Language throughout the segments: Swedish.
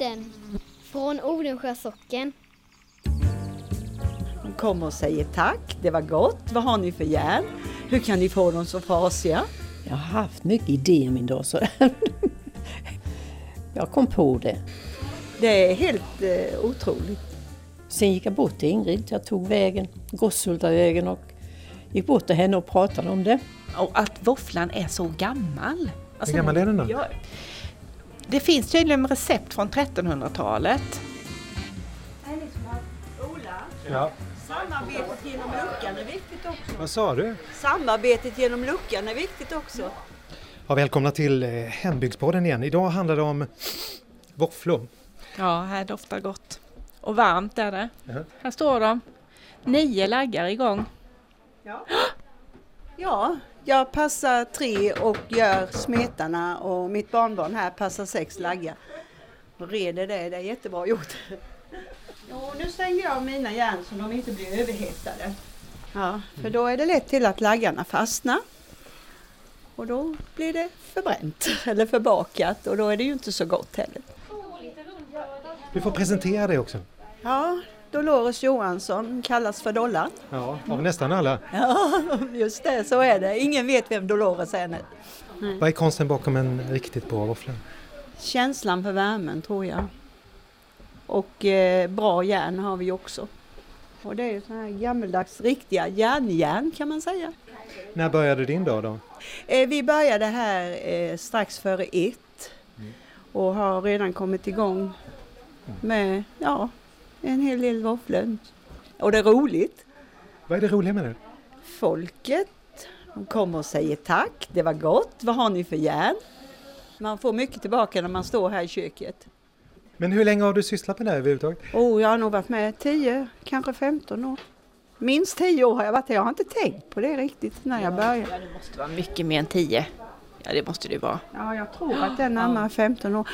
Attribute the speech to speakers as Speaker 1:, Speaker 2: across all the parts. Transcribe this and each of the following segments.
Speaker 1: Hembygdspodden från Odensjö socken.
Speaker 2: De kommer och säger tack, det var gott, vad har ni för järn? Hur kan ni få dem så frasiga?
Speaker 3: Jag har haft mycket idéer min dag. Så jag kom på det.
Speaker 2: Det är helt eh, otroligt.
Speaker 3: Sen gick jag bort till Ingrid. Jag tog vägen, Gosshultavägen och gick bort till henne och pratade om det.
Speaker 4: Och att våfflan är så gammal. Alltså,
Speaker 5: Hur gammal är den då?
Speaker 4: Ja, det finns tydligen recept från 1300-talet.
Speaker 5: Ja.
Speaker 2: Samarbetet genom luckan är viktigt också.
Speaker 5: Vad sa du?
Speaker 2: Samarbetet genom luckan är viktigt också.
Speaker 5: Ja, välkomna till eh, Hembygdspodden igen. Idag handlar det om våfflor.
Speaker 4: Ja, här doftar gott. Och varmt är det.
Speaker 5: Ja.
Speaker 4: Här står de. Nio laggar igång.
Speaker 2: Ja, jag passar tre och gör smetarna och mitt barnbarn här passar sex laggar. Reder det, det är jättebra gjort. Jo, nu stänger jag mina järn så de inte blir överhettade. Ja, för då är det lätt till att laggarna fastnar. Och då blir det förbränt eller förbakat och då är det ju inte så gott heller.
Speaker 5: Du får presentera dig också.
Speaker 2: Ja, Dolores Johansson kallas för Dollar.
Speaker 5: Ja, av nästan alla.
Speaker 2: Ja, just det, så är det. Ingen vet vem Dolores är nu.
Speaker 5: Vad är konsten bakom en riktigt bra våffla?
Speaker 2: Känslan för värmen tror jag. Och eh, bra järn har vi också. Och det är ju sådana här gammeldags riktiga järnjärn kan man säga.
Speaker 5: När började din dag då?
Speaker 2: Eh, vi började här eh, strax före ett och har redan kommit igång med ja, en hel del våfflor. Och det är roligt.
Speaker 5: Vad är det roliga med det?
Speaker 2: Folket, de kommer och säger tack, det var gott, vad har ni för järn? Man får mycket tillbaka när man står här i köket.
Speaker 5: Men hur länge har du sysslat med det här överhuvudtaget?
Speaker 2: Oh, jag har nog varit med 10, kanske 15 år. Minst 10 år har jag varit här. Jag har inte tänkt på det riktigt när jag började.
Speaker 4: Ja, det måste vara mycket mer än tio. Ja, det måste det ju vara.
Speaker 2: Ja, jag tror att det är närmare 15 år.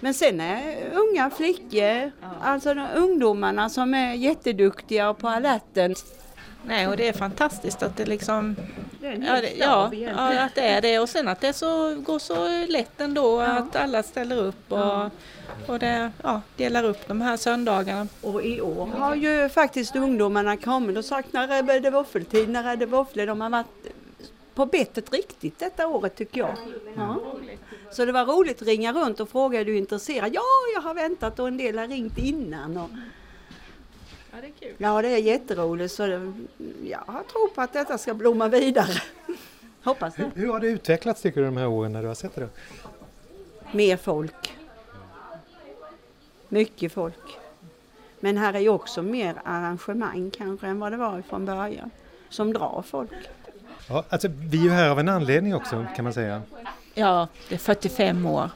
Speaker 2: Men sen är unga flickor, alltså de ungdomarna som är jätteduktiga och på alerten.
Speaker 4: Nej, och det är fantastiskt att det liksom...
Speaker 2: Det är en
Speaker 4: Ja, det, ja, ja, att det är det. Och sen att det så, går så lätt ändå att alla ställer upp och, och det, ja, delar upp de här söndagarna.
Speaker 2: Och i år har ju faktiskt ungdomarna kommit och sagt när är det våffeltid, när är det våfflor? De har varit på bettet riktigt detta året tycker jag. Ja. Så det var roligt att ringa runt och fråga är du intresserad? Ja, jag har väntat och en del har ringt innan. Och,
Speaker 4: Ja, det är kul.
Speaker 2: ja, det är jätteroligt så det, jag tror på att detta ska blomma vidare. Hoppas det.
Speaker 5: Hur har det utvecklats tycker du de här åren när du har sett det?
Speaker 2: Mer folk. Mycket folk. Men här är ju också mer arrangemang kanske än vad det var från början. Som drar folk.
Speaker 5: Ja, alltså, vi är ju här av en anledning också kan man säga.
Speaker 4: Ja, det är 45 år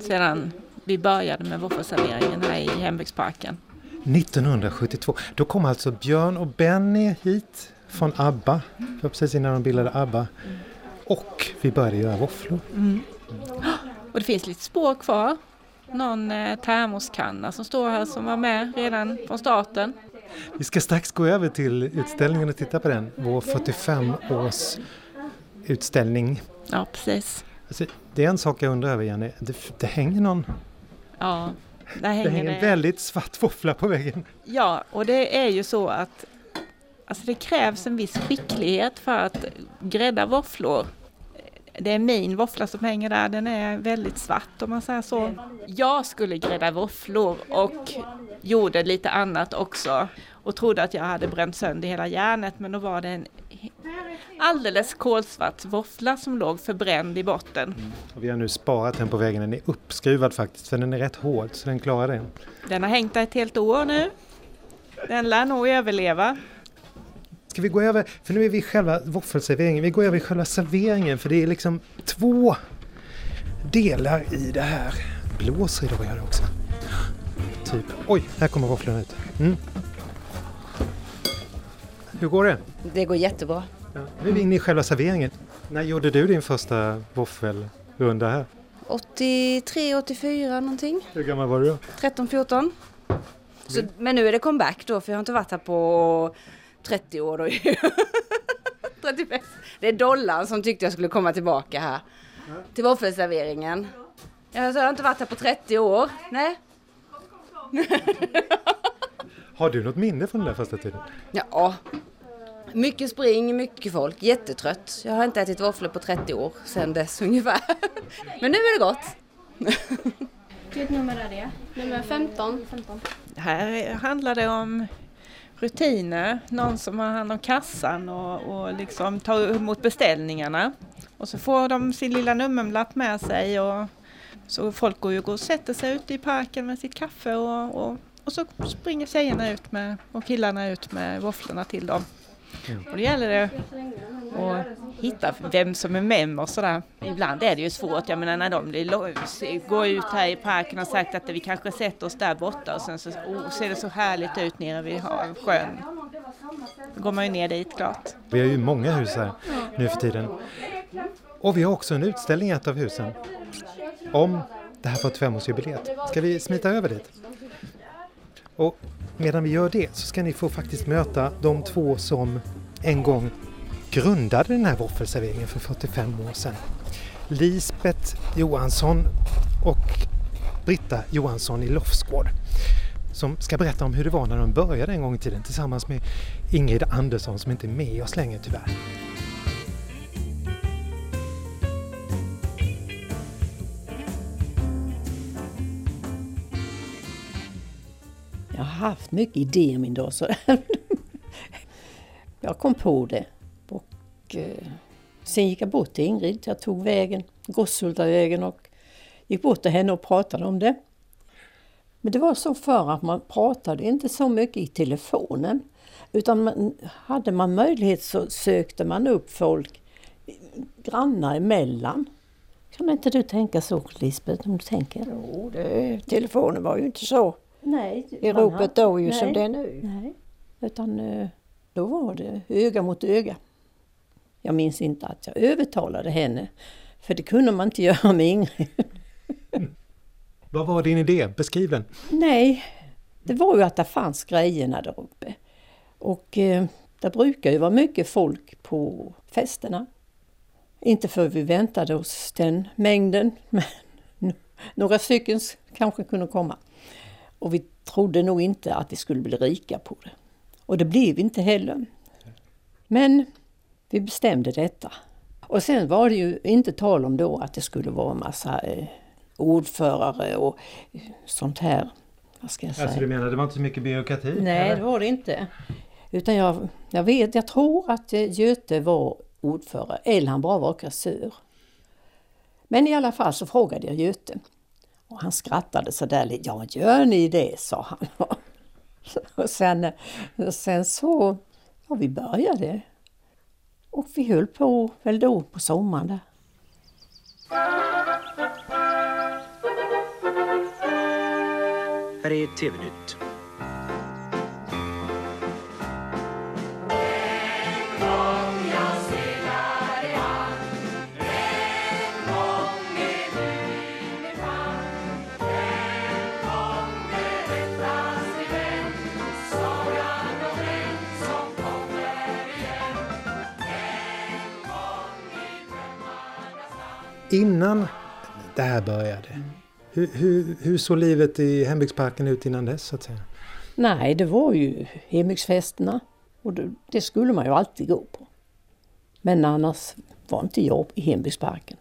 Speaker 4: sedan vi började med våffelserveringen här i Hembygdsparken.
Speaker 5: 1972, då kom alltså Björn och Benny hit från ABBA, var precis innan de bildade ABBA. Och vi började göra våfflor.
Speaker 4: Och det finns lite spår kvar. Någon eh, termoskanna som står här som var med redan från starten.
Speaker 5: Vi ska strax gå över till utställningen och titta på den, vår 45-års utställning.
Speaker 4: Ja, precis.
Speaker 5: Alltså, det är en sak jag undrar över Jenny, det, det hänger någon,
Speaker 4: Ja,
Speaker 5: det
Speaker 4: hänger
Speaker 5: hänger
Speaker 4: det.
Speaker 5: en väldigt svart våffla på väggen.
Speaker 4: Ja, och det är ju så att alltså det krävs en viss skicklighet för att grädda våfflor. Det är min våffla som hänger där, den är väldigt svart om man säger så. Jag skulle grädda våfflor och gjorde lite annat också och trodde att jag hade bränt sönder hela järnet men då var det en alldeles kolsvart våffla som låg förbränd i botten.
Speaker 5: Och vi har nu sparat den på väggen, den är uppskruvad faktiskt för den är rätt hård så den klarar det.
Speaker 4: Den har hängt där ett helt år nu. Den lär nog överleva.
Speaker 5: Ska vi gå över, för nu är vi i själva våffelserveringen, vi går över i själva serveringen för det är liksom två delar i det här. Blåser idag gör det också. Typ, oj, här kommer våfflorna ut. Mm. Hur går det?
Speaker 6: Det går jättebra.
Speaker 5: Ja, nu är vi inne i själva serveringen. När gjorde du din första våffelrunda här?
Speaker 6: 83, 84 någonting.
Speaker 5: Hur gammal var du då?
Speaker 6: 13, 14. Så, men nu är det comeback då för jag har inte varit här på 30 år. Då. 35. Det är dollarn som tyckte jag skulle komma tillbaka här. Till våffelserveringen. Jag har inte varit här på 30 år. Nej.
Speaker 5: Har du något minne från den där första tiden?
Speaker 6: Ja. Mycket spring, mycket folk, jättetrött. Jag har inte ätit våfflor på 30 år sedan dess ungefär. Men nu är det gott.
Speaker 1: Vilket nummer är det? Nummer 15. 15.
Speaker 4: Här handlar det om rutiner, någon som har hand om kassan och, och liksom tar emot beställningarna. Och så får de sin lilla nummerlapp med sig och så folk går ju och sätter sig ute i parken med sitt kaffe och, och, och så springer tjejerna ut med, och killarna ut med våfflorna till dem. Mm. Och då gäller det att hitta vem som är vem och sådär. Ibland är det ju svårt, jag menar när de går ut här i parken och sagt att vi kanske sätter oss där borta och sen så oh, ser det så härligt ut nere vid sjön. Då går man ju ner dit klart.
Speaker 5: Vi har ju många hus här nu för tiden. Och vi har också en utställning i ett av husen om det här 45-årsjubileet. Ska vi smita över dit? Och medan vi gör det så ska ni få faktiskt möta de två som en gång grundade den här våffelserveringen för 45 år sedan. Lisbeth Johansson och Britta Johansson i Lofsgård som ska berätta om hur det var när de började en gång i tiden tillsammans med Ingrid Andersson som inte är med oss längre tyvärr.
Speaker 3: Haft mycket idéer min dag. Så jag kom på det. Och eh, sen gick jag bort till Ingrid. Jag tog vägen, Gosshultavägen och gick bort till henne och pratade om det. Men det var så förr att man pratade inte så mycket i telefonen. Utan man, hade man möjlighet så sökte man upp folk grannar emellan. Kan inte du tänka så Lisbeth? Om du tänker?
Speaker 7: Jo, det, telefonen var ju inte så
Speaker 3: Nej.
Speaker 7: i ropet då ju
Speaker 3: nej,
Speaker 7: som det är nu.
Speaker 3: Nej, utan eh, då var det öga mot öga. Jag minns inte att jag övertalade henne, för det kunde man inte göra med Ingrid.
Speaker 5: Vad var din idé? Beskriv den.
Speaker 3: Nej, det var ju att det fanns grejerna där uppe. Och eh, det brukar ju vara mycket folk på festerna. Inte för vi väntade oss den mängden, men några stycken kanske kunde komma. Och vi trodde nog inte att vi skulle bli rika på det. Och det blev vi inte heller. Men vi bestämde detta. Och sen var det ju inte tal om då att det skulle vara en massa eh, ordförare och sånt här. Vad ska jag säga?
Speaker 5: Alltså du menar det var inte så mycket byråkrati?
Speaker 3: Nej,
Speaker 5: eller?
Speaker 3: det var det inte. Utan jag, jag vet, jag tror att eh, Göte var ordförare, eller han bara var kassör. Men i alla fall så frågade jag Göte. Och han skrattade så där lite. Ja, gör ni det? sa han. Och sen, sen så, ja vi började. Och vi höll på väl då på sommaren där.
Speaker 8: Här är TV-nytt.
Speaker 5: Innan det här började, hur, hur, hur såg livet i hembygdsparken ut innan dess så att säga?
Speaker 3: Nej, det var ju hembygdsfesterna. Och det, det skulle man ju alltid gå på. Men annars var inte jag i hembygdsparken.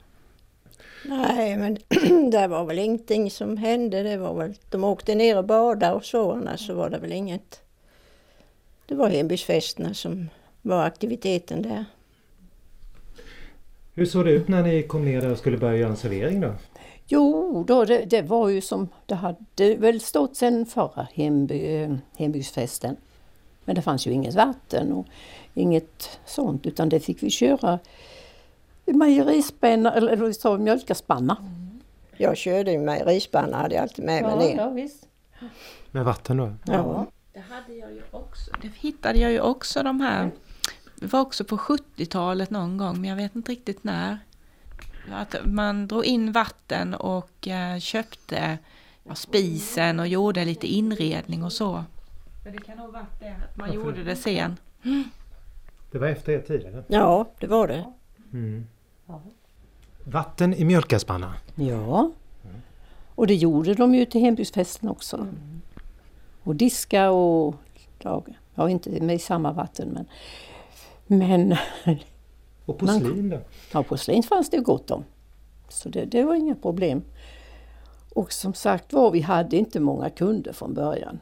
Speaker 7: Nej, men det var väl ingenting som hände. Det var väl, de åkte ner och badade och så, annars så var det väl inget. Det var hembygdsfesterna som var aktiviteten där.
Speaker 5: Hur såg det ut när ni kom ner där och skulle börja göra en servering då?
Speaker 3: Jo, då, det, det var ju som det hade väl stått sedan förra hemby, eh, hembygdsfesten. Men det fanns ju inget vatten och inget sånt utan det fick vi köra i mejerispannar eller, eller så, mjölkaspannar.
Speaker 7: Jag körde ju mejerispanna, hade jag alltid med mig ner.
Speaker 3: ja, visst.
Speaker 5: Med vatten då?
Speaker 7: Ja.
Speaker 4: Det hade jag ju också. Det hittade jag ju också de här. Det var också på 70-talet någon gång, men jag vet inte riktigt när. Att man drog in vatten och eh, köpte ja, spisen och gjorde lite inredning och så. Men det kan nog varit det att man gjorde det sen.
Speaker 5: Det var efter er tid eller?
Speaker 7: ja, det var det.
Speaker 5: Mm. Vatten i mjölkaspanna.
Speaker 3: Ja, Och det gjorde de ju till hembygdsfesten också. Och diska och laga. Ja, inte med i samma vatten men... Men
Speaker 5: Och porslin då?
Speaker 3: ja, porslin fanns det gott om. Så det, det var inga problem. Och som sagt var, vi hade inte många kunder från början.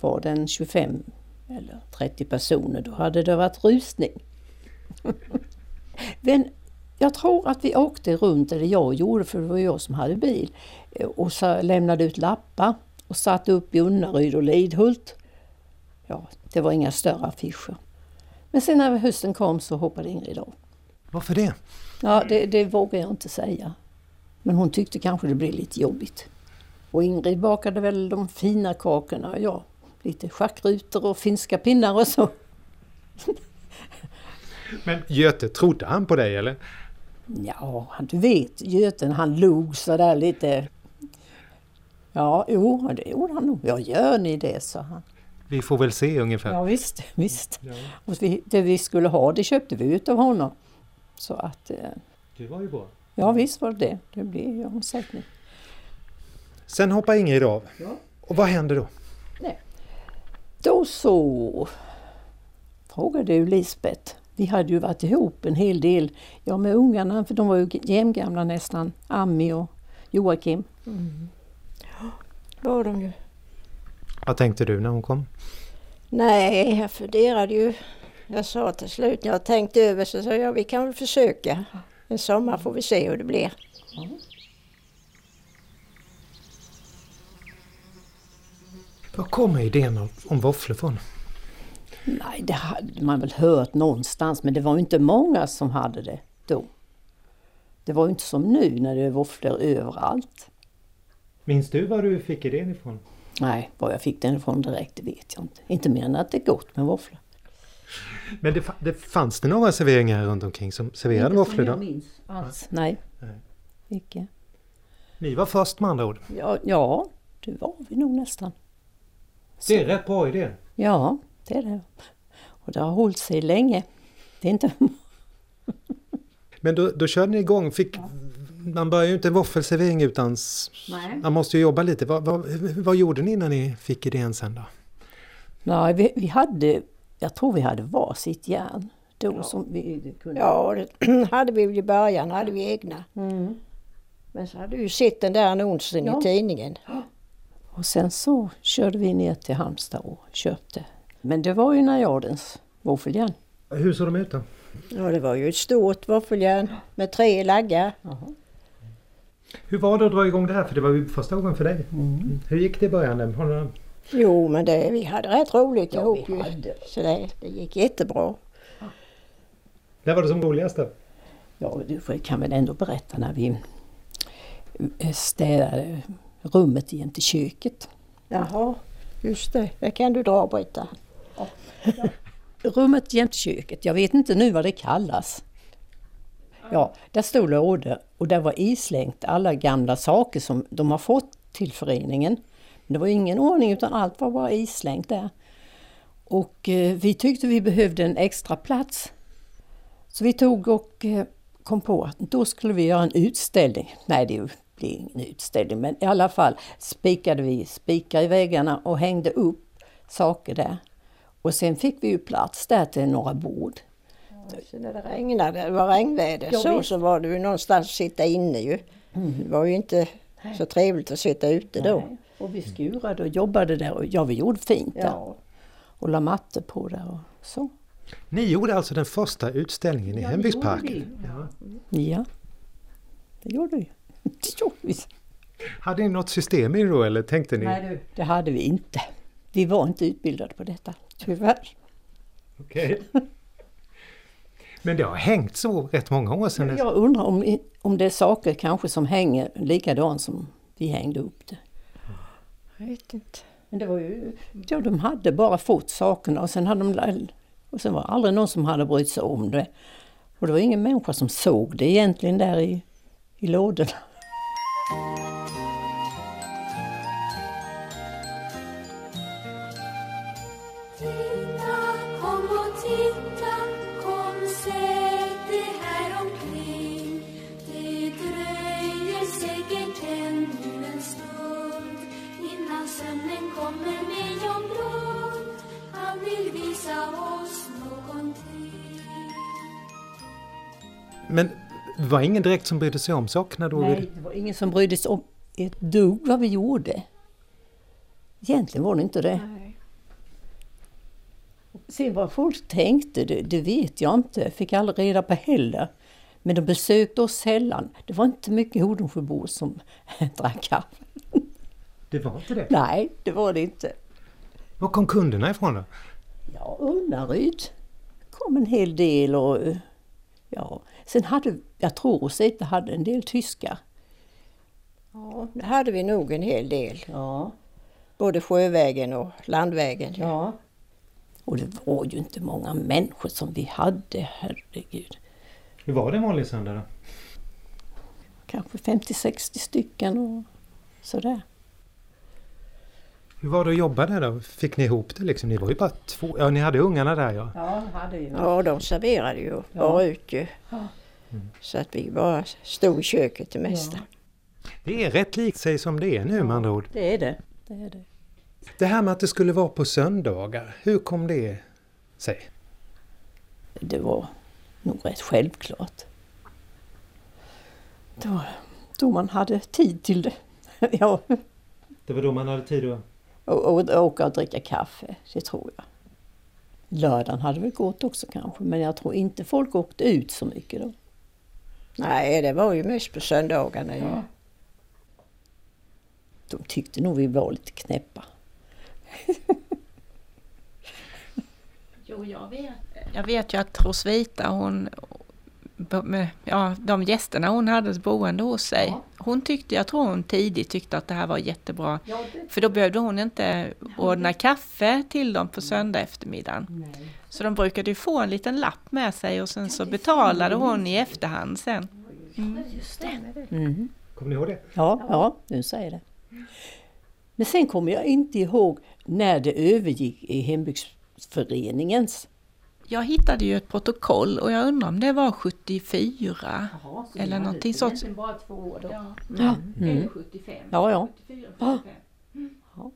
Speaker 3: Var den 25 eller 30 personer, då hade det varit rusning. Men jag tror att vi åkte runt, eller jag gjorde för det var jag som hade bil, och så lämnade ut lappar och satte upp i Unnaryd och Lidhult. Ja, det var inga större affischer. Men sen när hösten kom så hoppade Ingrid av.
Speaker 5: Varför det?
Speaker 3: Ja, det, det vågar jag inte säga. Men hon tyckte kanske det blev lite jobbigt. Och Ingrid bakade väl de fina kakorna och jag lite schackrutor och finska pinnar och så.
Speaker 5: Men Göte, trodde han på dig eller?
Speaker 3: Ja, du vet, Göten han log sådär lite. Ja, jo, det gjorde han nog. Ja, gör ni det, sa han.
Speaker 5: Vi får väl se ungefär.
Speaker 3: Ja, visst, visst. Och vi, det vi skulle ha, det köpte vi utav honom. Så att, eh,
Speaker 5: Det var ju bra.
Speaker 3: ja visst var det det. Blev ju omsättning.
Speaker 5: Sen hoppar Ingrid av. Och vad händer då?
Speaker 3: Då så frågade ju Lisbeth. Vi hade ju varit ihop en hel del, ja med ungarna, för de var ju jämngamla nästan, Ami och Joakim.
Speaker 7: Var de ju.
Speaker 5: Vad tänkte du när hon kom?
Speaker 7: Nej, jag funderade ju. Jag sa till slut när jag tänkte över så sa jag vi kan väl försöka. En sommar får vi se hur det blir.
Speaker 5: Var kommer idén om, om våfflor från?
Speaker 3: Nej, det hade man väl hört någonstans, men det var ju inte många som hade det då. Det var ju inte som nu när det är våfflor överallt.
Speaker 5: Minns du var du fick idén ifrån?
Speaker 3: Nej, var jag fick den ifrån direkt, det vet jag inte. Inte mer än att det är gott med våfflor.
Speaker 5: Men det, det fanns det några serveringar runt omkring som serverade våfflor då?
Speaker 3: minns alls. Nej,
Speaker 5: Nej.
Speaker 3: icke.
Speaker 5: Ni var först med andra ord.
Speaker 3: Ja, ja, det var vi nog nästan.
Speaker 5: Det är rätt bra idé.
Speaker 3: Ja, det är det. Och det har hållit sig länge. Det är inte...
Speaker 5: Men då, då körde ni igång. Fick, Man börjar ju inte en våffelservering utan
Speaker 3: Nej.
Speaker 5: man måste ju jobba lite. Vad, vad, vad gjorde ni när ni fick idén sen då?
Speaker 3: Nej, vi, vi hade, jag tror vi hade varsitt järn då som vi kunde...
Speaker 7: Ja, det hade vi väl i början, hade vi egna.
Speaker 3: Mm.
Speaker 7: Men så hade du ju sett den där annonsen
Speaker 3: Ja.
Speaker 7: i tidningen.
Speaker 3: Och sen så körde vi ner till Halmstad och köpte. Men det var ju Najardens våffeljärn.
Speaker 5: Hur såg de ut då?
Speaker 7: Ja, det var ju ett stort våffeljärn med tre laggar.
Speaker 5: Hur var det att dra igång det här? För det var ju första gången för dig. Mm. Hur gick det i början? Har
Speaker 7: Jo, men det, vi hade rätt roligt
Speaker 3: Ja,
Speaker 7: ihop ju. Så det, det gick jättebra.
Speaker 5: När var det som roligast då?
Speaker 3: Ja, du kan väl ändå berätta när vi eh, städade rummet jämte köket.
Speaker 7: Jaha, just det. Det kan du dra och berätta.
Speaker 3: Rummet jämte köket, jag vet inte nu vad det kallas. Ja, där stod lådor och där var islängt alla gamla saker som de har fått till föreningen. Men det var ingen ordning utan allt var bara islängt där. Och eh, vi tyckte vi behövde en extra plats. Så vi tog och eh, kom på att då skulle vi göra en utställning. Nej, det blir ingen utställning, men i alla fall spikade vi spikar i väggarna och hängde upp saker där. Och sen fick vi ju plats där till några bord.
Speaker 7: Så när det regnade, det var regnväder,
Speaker 3: Ja,
Speaker 7: så,
Speaker 3: visst.
Speaker 7: så var det ju någonstans att sitta inne ju. Det var ju inte så trevligt att sitta ute då.
Speaker 3: Nej. Och vi skurade och jobbade där och ja, vi gjorde fint där.
Speaker 7: Ja.
Speaker 3: Och la mattor på där och så.
Speaker 5: Ni gjorde alltså den första utställningen i Hembygdsparken? Ja.
Speaker 3: Ja, det gjorde vi. Det gjorde vi.
Speaker 5: Hade ni något system i det då eller tänkte ni?
Speaker 3: Nej, du. Det hade vi inte. Vi var inte utbildade på detta, tyvärr.
Speaker 5: Okej. Men det har hängt så rätt många år sedan.
Speaker 3: Jag undrar om, om det är saker kanske som hänger likadant som vi hängde upp det.
Speaker 7: Jag vet inte.
Speaker 3: Men det var ju, ja, de hade bara fått sakerna och sen hade de och sen var det aldrig någon som hade brytt sig om det. Och det var ingen människa som såg det egentligen där i, i lådorna.
Speaker 5: Det var ingen direkt som brydde sig om sakerna då?
Speaker 3: Nej, det var ingen som brydde sig om ett dugg vad vi gjorde. Egentligen var det inte det. Sen vad folk tänkte, det, det vet jag inte. Fick aldrig reda på heller. Men de besökte oss sällan. Det var inte mycket Hodensjöbor som drack kaffe.
Speaker 5: Det var inte det?
Speaker 3: Nej, det var det inte.
Speaker 5: Var kom kunderna ifrån då?
Speaker 3: Ja, Unnaryd kom en hel del och ja, sen hade, jag tror Rosita hade en del tyskar.
Speaker 7: Ja, det hade vi nog en hel del.
Speaker 3: Ja.
Speaker 7: Både sjövägen och landvägen.
Speaker 3: Ja. Och det var ju inte många människor som vi hade, herregud.
Speaker 5: Hur var det en vanlig söndag då?
Speaker 3: Kanske 50-60 stycken och sådär.
Speaker 5: Hur var det att jobba där då? Fick ni ihop det liksom? Ni var ju bara två, ja ni hade ungarna där ja.
Speaker 3: Ja, hade ju.
Speaker 7: Ja, de serverade ju bara ut ju.
Speaker 3: Ja.
Speaker 7: Så att vi bara stod i köket det mesta.
Speaker 5: Det är rätt likt sig som det är nu med andra ord.
Speaker 3: Det är det. det, är det.
Speaker 5: Det här med att det skulle vara på söndagar, hur kom det sig?
Speaker 3: Det var nog rätt självklart. Det var då man hade tid till det. ja,
Speaker 5: Det var då man hade tid att...
Speaker 3: och, och, och åka och dricka kaffe, det tror jag. Lördagen hade väl gått också kanske, men jag tror inte folk åkte ut så mycket då.
Speaker 7: Nej, det var ju mest på söndagarna.
Speaker 3: Ja. De tyckte nog vi var lite knäppa.
Speaker 4: Jo, jag vet. Jag vet ju att Rosvita, hon, ja, de gästerna hon hade boende hos sig, hon tyckte, jag tror hon tidigt tyckte att det här var jättebra. För då behövde hon inte ordna kaffe till dem på söndag eftermiddagen. Så de brukade ju få en liten lapp med sig och sen så betalade hon i efterhand sen.
Speaker 3: Mm.
Speaker 5: Kommer ni ihåg det?
Speaker 3: Ja, ja, nu säger det. Men sen kommer jag inte ihåg när det övergick i hembygdsföreningens.
Speaker 4: Jag hittade ju ett protokoll och jag undrar om det var 74 eller någonting sånt.
Speaker 3: bara två år då.
Speaker 4: Ja.
Speaker 3: Ja. Mm.
Speaker 4: 75.
Speaker 3: Ja, ja.
Speaker 4: 74,
Speaker 3: Ja.
Speaker 4: 75.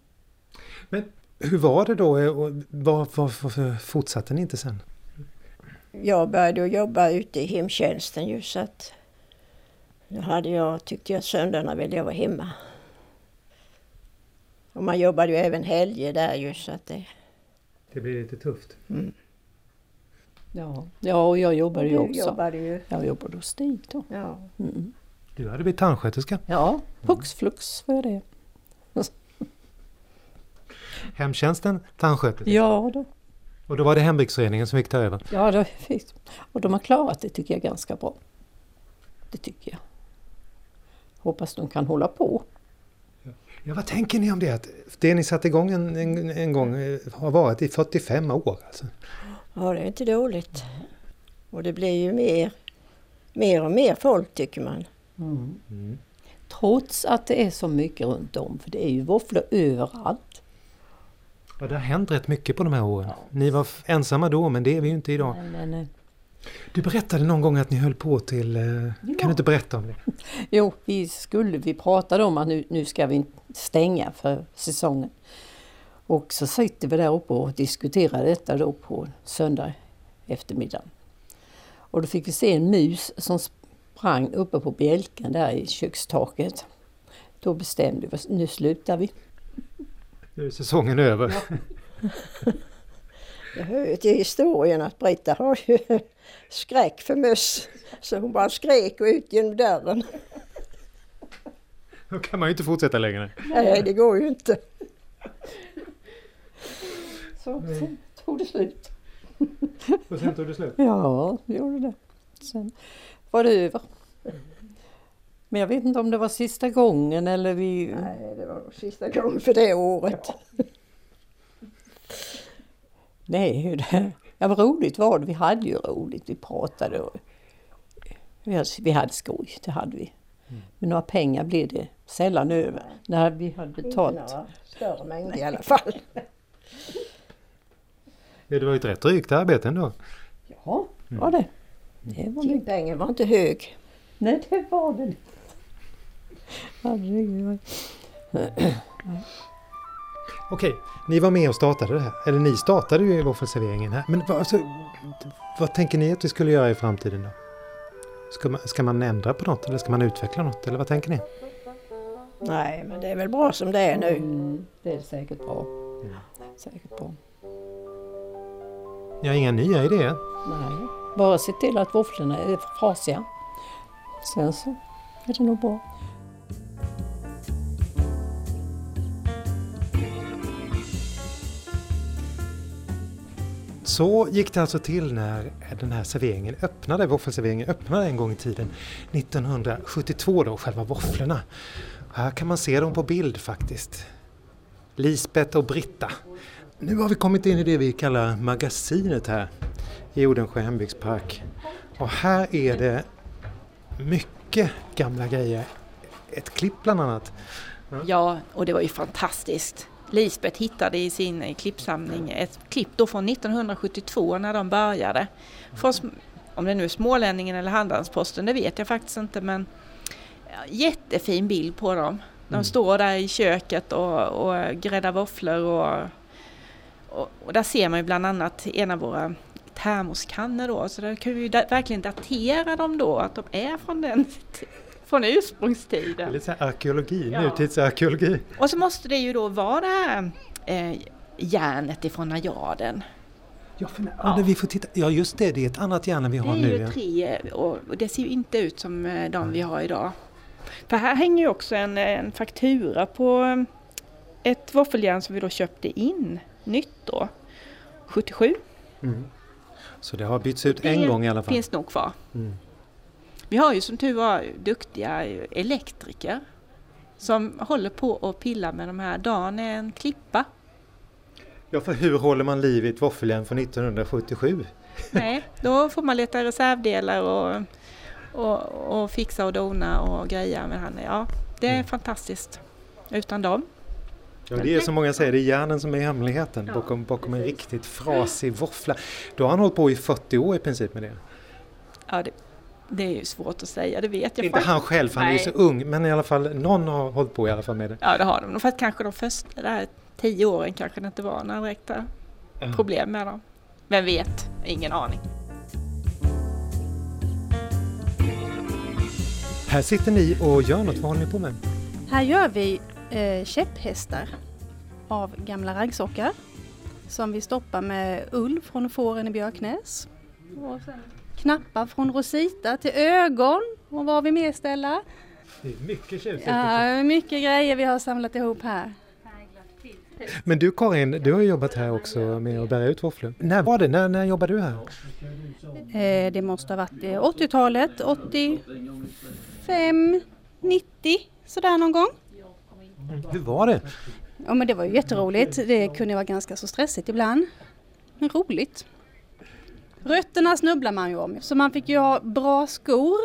Speaker 5: Men hur var det då? Och Var, var, varför fortsatte ni inte sen?
Speaker 7: Jag började jobba ute i hemtjänsten ju så att då hade jag, tyckte jag söndagarna ville jag vara hemma. Och man jobbade ju även helger där ju så att det...
Speaker 5: Det blir lite tufft.
Speaker 3: Ja, ja och jag jobbade ju
Speaker 7: Du
Speaker 3: också.
Speaker 7: jobbade ju.
Speaker 3: Jag jobbade hos Stig då.
Speaker 7: Ja.
Speaker 3: Mm.
Speaker 5: Du hade blivit tandsköterska.
Speaker 3: Ja, hux flux var jag det.
Speaker 5: Hemtjänsten, tandsköterska.
Speaker 3: Ja, då.
Speaker 5: Och då var det hembygdsföreningen som fick ta över.
Speaker 3: ja då fick, och de har klarat det tycker jag ganska bra. Det tycker jag. Hoppas de kan hålla på.
Speaker 5: Ja, vad tänker ni om det? Att det ni satte igång en, en, en gång eh, har varit i 45 år. Alltså.
Speaker 7: Ja, det är inte dåligt. Och det blir ju mer, mer och mer folk tycker man.
Speaker 5: Mm.
Speaker 3: Trots att det är så mycket runt om, för det är ju våfflor överallt.
Speaker 5: Ja, det har hänt rätt mycket på de här åren. Ni var ensamma då, men det är vi ju inte idag.
Speaker 3: Men, men, eh,
Speaker 5: Du berättade någon gång att ni höll på till... eh, Kan du inte berätta om det?
Speaker 3: Jo, vi skulle, vi pratade om att nu, nu ska vi stänga för säsongen. Och så sitter vi där uppe och diskuterar detta då på söndag eftermiddag. Och då fick vi se en mus som sprang uppe på bjälken där i kökstaket. Då bestämde vi oss, nu slutar vi.
Speaker 5: Nu är säsongen över.
Speaker 7: Jag hör ju till historien att Britta har ju skräck för möss. Så hon bara skrek och ut genom dörren.
Speaker 5: Då kan man ju inte fortsätta längre.
Speaker 7: Nej, det går ju inte.
Speaker 3: Så sen tog det slut.
Speaker 5: Och sen tog det slut.
Speaker 3: Ja, det gjorde det. Sen var det över. Men jag vet inte om det var sista gången eller vi...
Speaker 7: Nej, det var sista gången för det året.
Speaker 3: Nej, det, ja, vad roligt var det. Vi hade ju roligt. Vi pratade och vi hade, vi hade skoj, det hade vi. Men några pengar blev det sällan över när vi hade
Speaker 7: Inte
Speaker 3: betalt.
Speaker 7: några större mängder i alla fall.
Speaker 5: Ja, det var ju ett rätt drygt arbete ändå.
Speaker 3: Ja, var det. Det var.
Speaker 7: Timpengen var inte hög.
Speaker 3: Nej, det var det inte. Herregud.
Speaker 5: Okej, ni var med och startade det här. Eller ni startade ju våffelserveringen här. Men vad, alltså, vad tänker ni att vi skulle göra i framtiden då? Ska man, ska man ändra på något eller ska man utveckla något eller vad tänker ni?
Speaker 7: Nej, men det är väl bra som det är nu.
Speaker 3: Mm, det är säkert bra. Säkert bra.
Speaker 5: Jag har inga nya idéer.
Speaker 3: Nej, bara se till att våfflorna är frasiga. Sen så är det nog bra.
Speaker 5: Så gick det alltså till när den här serveringen öppnade, våffelserveringen öppnade en gång i tiden. 1972 då, själva våfflorna. Här kan man se dem på bild faktiskt. Lisbeth och Britta. Nu har vi kommit in i det vi kallar magasinet här i Odensjö hembygdspark. Och här är det mycket gamla grejer. Ett klipp bland annat.
Speaker 4: Ja, och det var ju fantastiskt. Lisbeth hittade i sin eh, klippsamling ett klipp då från 1972 när de började. Från, om det nu är Smålänningen eller Handelsposten, det vet jag faktiskt inte men ja, jättefin bild på dem. De
Speaker 5: Mm.
Speaker 4: står där i köket och, och gräddar våfflor och, och, och där ser man ju bland annat en av våra termoskannor då, så där kan vi ju da- verkligen datera dem då, att de är från den från
Speaker 5: Det är
Speaker 4: ursprungstiden.
Speaker 5: lite arkeologi,
Speaker 4: Ja.
Speaker 5: nutidsarkeologi.
Speaker 4: Och så måste det ju då vara det här eh, järnet ifrån najaden.
Speaker 5: Ja, för, ja. det vi får titta. ja, just det, det är ett annat järn än vi
Speaker 4: Det
Speaker 5: har
Speaker 4: är
Speaker 5: nu.
Speaker 4: ju
Speaker 5: ja.
Speaker 4: tre och och det ser ju inte ut som eh, de vi har idag. För här hänger ju också en, eh, en faktura på eh, ett våffeljärn som vi då köpte in nytt då, 77.
Speaker 5: Mm. Så det har bytts ut en
Speaker 4: Det
Speaker 5: gång i alla fall.
Speaker 4: finns nog kvar.
Speaker 5: Mm.
Speaker 4: Vi har ju som tur var duktiga elektriker som håller på och pillar med de här. Dan är en klippa.
Speaker 5: Ja, för hur håller man liv i ett våffeljärn från 1977?
Speaker 4: Nej, då får man leta reservdelar och, och, och fixa och dona och greja med han. Ja, det är
Speaker 5: Mm.
Speaker 4: fantastiskt. Utan dem.
Speaker 5: Ja, det är som många säger, det är järnen som är hemligheten bakom, bakom en riktigt frasig våffla. Då har han hållit på i 40 år i princip med det.
Speaker 4: Ja, det, det är ju svårt att säga, det vet jag
Speaker 5: Inte
Speaker 4: faktiskt.
Speaker 5: han själv, för han är ju så
Speaker 4: Nej.
Speaker 5: ung, men i alla fall någon har hållit på i alla fall med det.
Speaker 4: Ja, det har de. Fast kanske de första där tio åren kanske det inte var några direkta
Speaker 5: Ja.
Speaker 4: problem med dem. Vem vet? Ingen aning.
Speaker 5: Här sitter ni och gör något, vad håller ni på med?
Speaker 1: Här gör vi eh, käpphästar av gamla raggsockar som vi stoppar med ull från fåren i Björknäs. Och sen knappar från Rosita till ögon och vad har vi mer ställa?
Speaker 5: Det är mycket tjusigt.
Speaker 1: Ja, mycket grejer vi har samlat ihop här.
Speaker 5: Men du Karin, du har ju jobbat här också med att bära ut våfflor. När var det? När, när jobbade du här?
Speaker 1: Eh, det måste ha varit eh, 80-talet, 85, 90 sådär någon gång.
Speaker 5: Hur var det?
Speaker 1: Ja men det var ju jätteroligt. Det kunde vara ganska så stressigt ibland. Men roligt. Rötterna snubblar man ju om. Så man fick ju ha bra skor.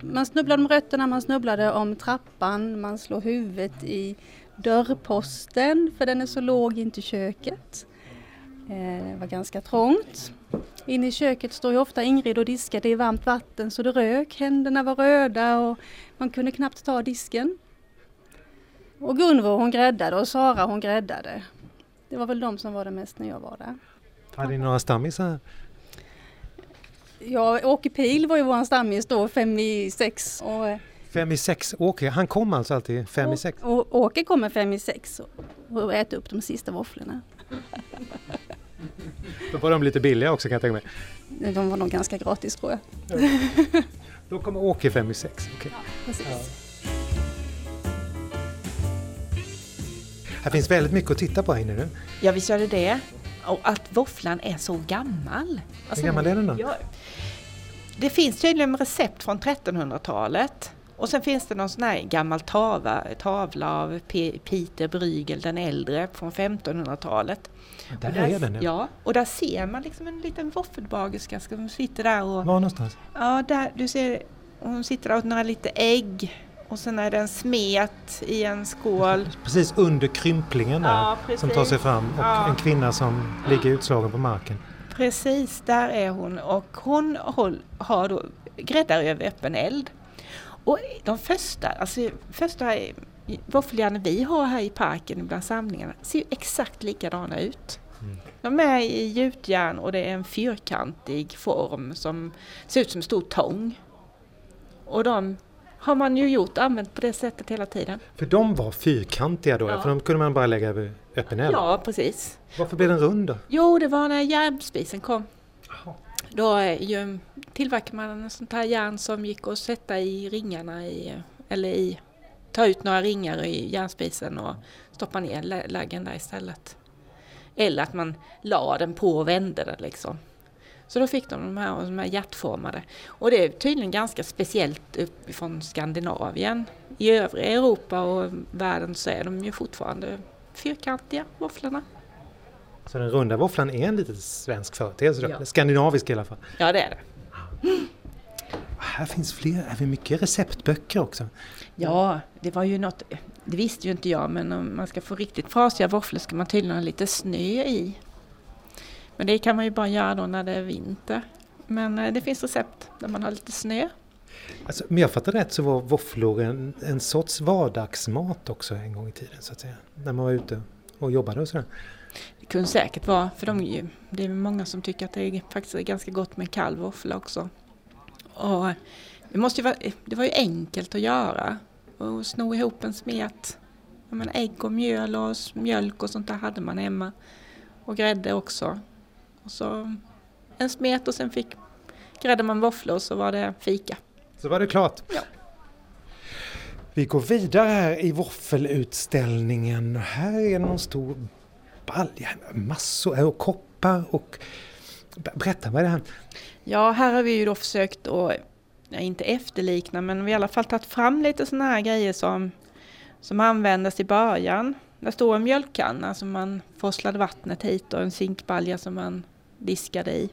Speaker 1: Man snubblade om rötterna, man snubblade om trappan, man slår huvudet i dörrposten för den är så låg in till köket. Eh, det var ganska trångt. Inne i köket står ju ofta Ingrid och diskar. Det är varmt vatten så det rök. Händerna var röda och man kunde knappt ta disken. Och Gunvor hon gräddade och Sara hon gräddade. Det var väl de som var det mest när jag var där.
Speaker 5: Hade ni några stammisar?
Speaker 1: Ja, Åke Pil var ju våran stammis då, fem i sex. Och, eh,
Speaker 5: Fem i sex Åke, han kom alltså alltid fem i sex?
Speaker 1: och Åke kommer fem i sex och, och äter upp de sista våfflorna.
Speaker 5: Då var de lite billiga också kan jag tänka mig.
Speaker 1: De var nog ganska gratis tror jag.
Speaker 5: Då kommer Åke fem i sex. okej.
Speaker 1: Precis.
Speaker 5: Här finns väldigt mycket att titta på här inne nu.
Speaker 4: Ja, visst gör det det. Och att våfflan är så gammal. Alltså,
Speaker 5: Hur gammal är den då?
Speaker 4: Ja, det finns tydligen recept från 1300-talet. Och sen finns det någon sån här gammal tava, tavla av P- Peter Bruegel den äldre från 1500-talet.
Speaker 5: Där
Speaker 4: Och
Speaker 5: är den ja.
Speaker 4: Ja, och där ser man liksom en liten våffelbagerska som sitter där och...
Speaker 5: Var någonstans?
Speaker 4: Ja, där, du ser, hon sitter där och några lite ägg. Och sen är det en smet i en skål.
Speaker 5: Precis under krymplingen där
Speaker 4: Ja,
Speaker 5: som tar sig fram och
Speaker 4: Ja.
Speaker 5: en kvinna som ligger utslagen på marken.
Speaker 4: Precis, där är hon och hon har då gräddar över öppen eld. Och de första, alltså första våffeljärnen vi har här i parken bland samlingarna ser ju exakt likadana ut. De är i gjutjärn och det är en fyrkantig form som ser ut som en stor tång. Och de har man ju gjort, använt på det sättet hela tiden.
Speaker 5: För de var fyrkantiga då,
Speaker 4: Ja.
Speaker 5: för de kunde man bara lägga över öppen eld.
Speaker 4: Ja, precis.
Speaker 5: Varför blev den rund då?
Speaker 4: Jo, det var när järnspisen kom. Då eh, ju, tillverkade man en sånt här järn som gick att sätta i ringarna i, eller i, ta ut några ringar i järnspisen och stoppa ner lä- laggen där istället. Eller att man la den på och vände den liksom. Så då fick de de här, de här hjärtformade. Och det är tydligen ganska speciellt uppifrån Skandinavien. I övriga Europa och världen så är de ju fortfarande fyrkantiga, våfflorna.
Speaker 5: Så den runda våfflan är en liten svensk företeelse?
Speaker 4: Ja.
Speaker 5: Skandinavisk i alla fall.
Speaker 4: Ja, det är det.
Speaker 5: Här finns fler, är vi mycket receptböcker också?
Speaker 4: Ja, det var ju något, det visste ju inte jag, men om man ska få riktigt frasiga våfflor ska man tydligen ha lite snö i. Men det kan man ju bara göra då när det är vinter. Men eh, det finns recept där man har lite snö.
Speaker 5: Alltså, om jag fattar rätt så var våfflor en, en sorts vardagsmat också en gång i tiden så att säga. När man var ute och jobbade och sådär.
Speaker 4: Det kunde säkert vara, för de, ju- det är många som tycker att det är faktiskt är ganska gott med kall våffla också. Och det, måste vara, det var ju enkelt att göra. Och sno ihop en smet. Ägg och mjöl och mjölk och sånt där hade man hemma. Och grädde också. Så en smet och sen fick gräddade man våfflor och så var det fika.
Speaker 5: Så var det klart.
Speaker 4: Ja.
Speaker 5: Vi går vidare här i våffelutställningen. Här är någon stor balja, massor och koppar och... Ber- Berätta, vad är det här?
Speaker 4: Ja, här har vi ju då försökt att, inte efterlikna, men vi har i alla fall tagit fram lite sådana här grejer som, som användes i början. Där står en mjölkkanna som man forslade vattnet hit och en zinkbalja som man diskade i.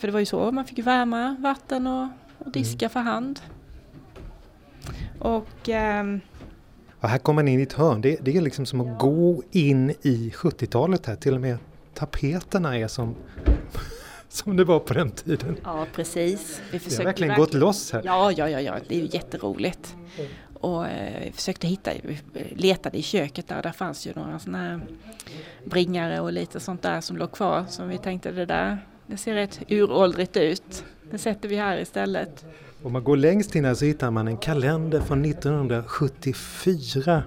Speaker 4: För det var ju så, man fick värma vatten och, och diska för hand. Och ehm,
Speaker 5: Ja, här kommer man in i ett hörn. Det, det är liksom som att gå in i 70-talet här. Till och med tapeterna är som, som det var på den tiden.
Speaker 4: ja, precis. Vi
Speaker 5: Det har
Speaker 4: försökte
Speaker 5: verkligen gått loss här.
Speaker 4: Ja, ja, ja, ja, det är ju jätteroligt. Och eh, försökte hitta, letade i köket där, där fanns ju några sådana här bringare och lite sånt där som låg kvar. Som vi tänkte det där, det ser rätt uråldrigt ut. Det sätter vi här istället.
Speaker 5: Om man går längst in här så hittar man en kalender från 1974.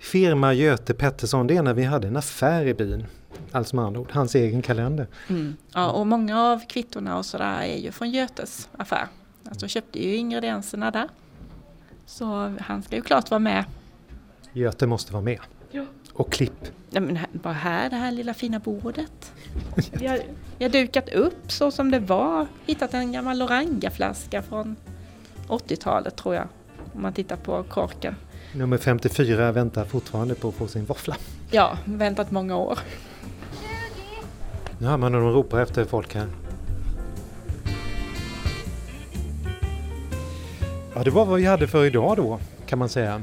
Speaker 5: Firma Göte Pettersson, det är när vi hade en affär i byn. Alltså med andra ord, hans egen kalender.
Speaker 4: Mm. Ja, och många av kvittorna och sådär är ju från Götes affär. Alltså köpte ju ingredienserna där. Så han ska ju klart vara med.
Speaker 5: Göte måste vara med.
Speaker 4: Ja.
Speaker 5: Och klipp.
Speaker 4: Ja, men här, bara här, det här lilla fina bordet. Vi har, vi har dukat upp så som det var. Hittat en gammal orangaflaska från 80-talet tror jag. Om man tittar på korken.
Speaker 5: Nummer 54 väntar fortfarande på att få sin våffla.
Speaker 4: Ja, väntat många år.
Speaker 5: Nu hör man hur de ropar efter folk här. Ja, det var vad vi hade för idag då, kan man säga.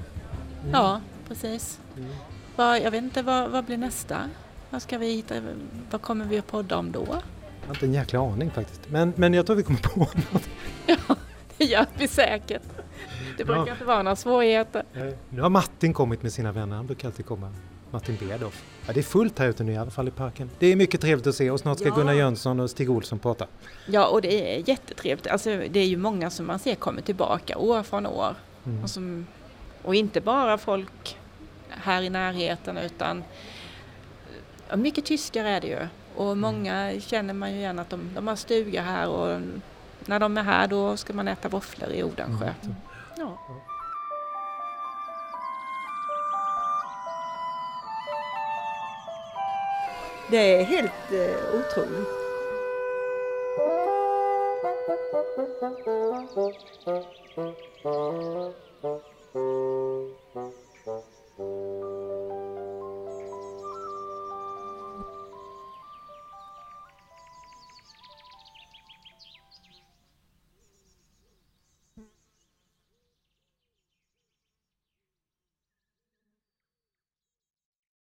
Speaker 4: Ja, precis. Vad, jag vet inte, vad, vad blir nästa? Vad ska vi hitta? Vad kommer vi att podda om då?
Speaker 5: Jag har inte en jäkla aning faktiskt. Men, men jag tror vi kommer på något.
Speaker 4: Det gör vi säkert. Det brukar
Speaker 5: Ja.
Speaker 4: inte vara några svårigheter.
Speaker 5: Nu har Martin kommit med sina vänner. Han brukar alltid komma. Martin Berdoff. Ja, det är fullt här ute nu i alla fall i parken. Det är mycket trevligt att se och snart ska
Speaker 4: Ja.
Speaker 5: Gunnar Jönsson och Stig Olsson prata.
Speaker 4: Ja, och det är jättetrevligt. Alltså, det är ju många som man ser kommer tillbaka år från år.
Speaker 5: Mm.
Speaker 4: Och, som, och inte bara folk här i närheten utan mycket tyskar är det ju. Och många känner man ju igen att de, de har stuga här och när de är här då ska man äta våfflor i Odenskö.
Speaker 5: Mm.
Speaker 4: Ja.
Speaker 2: Det är helt eh, otroligt.